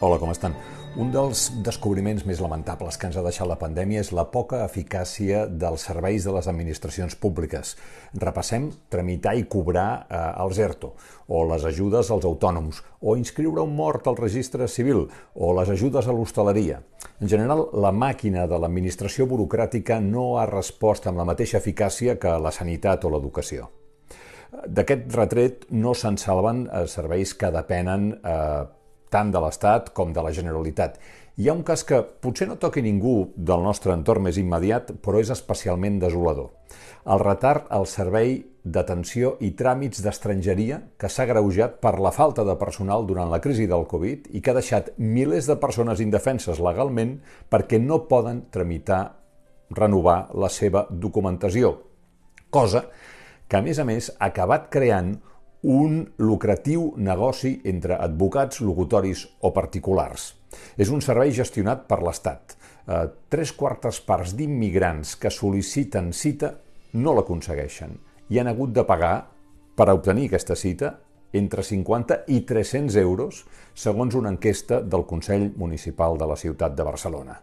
Hola, com estan? Un dels descobriments més lamentables que ens ha deixat la pandèmia és la poca eficàcia dels serveis de les administracions públiques. Repassem tramitar i cobrar eh, els ERTO, o les ajudes als autònoms, o inscriure un mort al registre civil, o les ajudes a l'hostaleria. En general, la màquina de l'administració burocràtica no ha respost amb la mateixa eficàcia que la sanitat o l'educació. D'aquest retret no se'n salven eh, serveis que depenen eh, tant de l'Estat com de la Generalitat. Hi ha un cas que potser no toqui ningú del nostre entorn més immediat, però és especialment desolador. El retard al servei d'atenció i tràmits d'estrangeria que s'ha greujat per la falta de personal durant la crisi del Covid i que ha deixat milers de persones indefenses legalment perquè no poden tramitar, renovar la seva documentació. Cosa que, a més a més, ha acabat creant un lucratiu negoci entre advocats, locutoris o particulars. És un servei gestionat per l'Estat. Eh, tres quartes parts d'immigrants que sol·liciten cita no l'aconsegueixen i han hagut de pagar per obtenir aquesta cita entre 50 i 300 euros, segons una enquesta del Consell Municipal de la ciutat de Barcelona.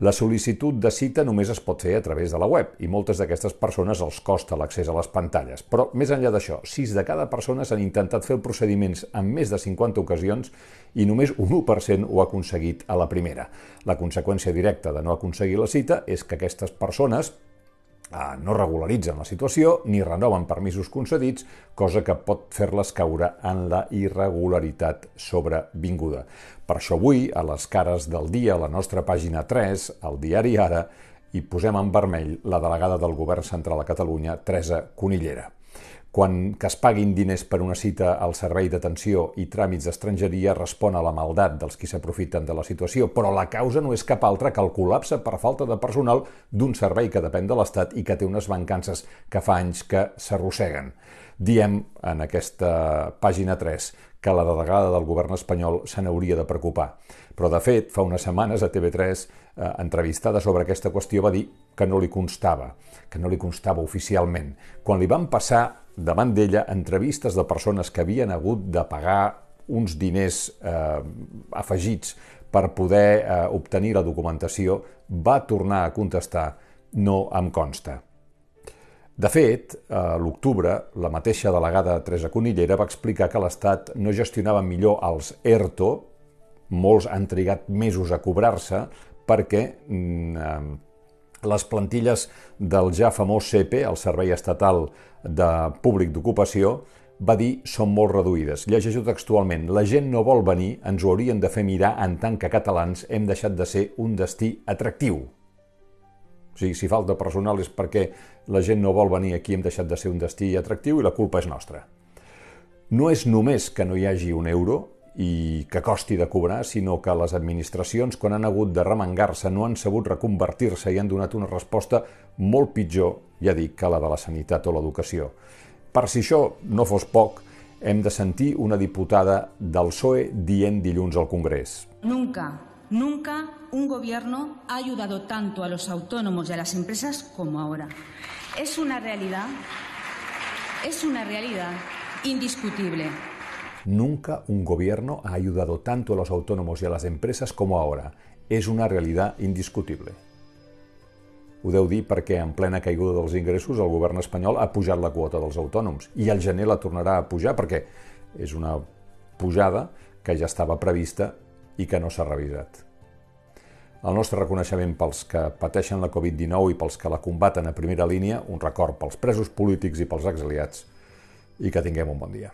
La sol·licitud de cita només es pot fer a través de la web i moltes d'aquestes persones els costa l'accés a les pantalles. Però, més enllà d'això, 6 de cada persona s'han intentat fer procediments en més de 50 ocasions i només un 1% ho ha aconseguit a la primera. La conseqüència directa de no aconseguir la cita és que aquestes persones no regularitzen la situació ni renoven permisos concedits, cosa que pot fer-les caure en la irregularitat sobrevinguda. Per això avui, a les cares del dia, a la nostra pàgina 3, al diari Ara, hi posem en vermell la delegada del Govern Central a Catalunya, Teresa Conillera quan que es paguin diners per una cita al servei d'atenció i tràmits d'estrangeria respon a la maldat dels qui s'aprofiten de la situació, però la causa no és cap altra que el col·lapse per falta de personal d'un servei que depèn de l'Estat i que té unes mancances que fa anys que s'arrosseguen. Diem en aquesta pàgina 3 que la delegada del govern espanyol se n'hauria de preocupar. Però, de fet, fa unes setmanes a TV3, eh, entrevistada sobre aquesta qüestió, va dir que no li constava, que no li constava oficialment. Quan li van passar davant d'ella entrevistes de persones que havien hagut de pagar uns diners eh, afegits per poder eh, obtenir la documentació, va tornar a contestar no em consta. De fet, a l'octubre, la mateixa delegada Teresa Conillera va explicar que l'Estat no gestionava millor els ERTO, molts han trigat mesos a cobrar-se, perquè mm, les plantilles del ja famós CEPE, el Servei Estatal de Públic d'Ocupació, va dir són molt reduïdes. Llegeixo textualment, la gent no vol venir, ens ho haurien de fer mirar en tant que catalans hem deixat de ser un destí atractiu. O sigui, si falta personal és perquè la gent no vol venir aquí, hem deixat de ser un destí atractiu i la culpa és nostra. No és només que no hi hagi un euro, i que costi de cobrar, sinó que les administracions, quan han hagut de remengar-se, no han sabut reconvertir-se i han donat una resposta molt pitjor, ja dic, que la de la sanitat o l'educació. Per si això no fos poc, hem de sentir una diputada del PSOE dient dilluns al Congrés. Nunca, nunca un gobierno ha ayudado tanto a los autónomos y a las empresas como ahora. Es una realidad, es una realidad indiscutible. Nunca un gobierno ha ayudado tanto a los autónomos y a las empresas como ahora. És una realitat indiscutible. Ho deu dir perquè en plena caiguda dels ingressos el govern espanyol ha pujat la quota dels autònoms i al gener la tornarà a pujar perquè és una pujada que ja estava prevista i que no s'ha revisat. El nostre reconeixement pels que pateixen la Covid-19 i pels que la combaten a primera línia, un record pels presos polítics i pels exiliats, i que tinguem un bon dia.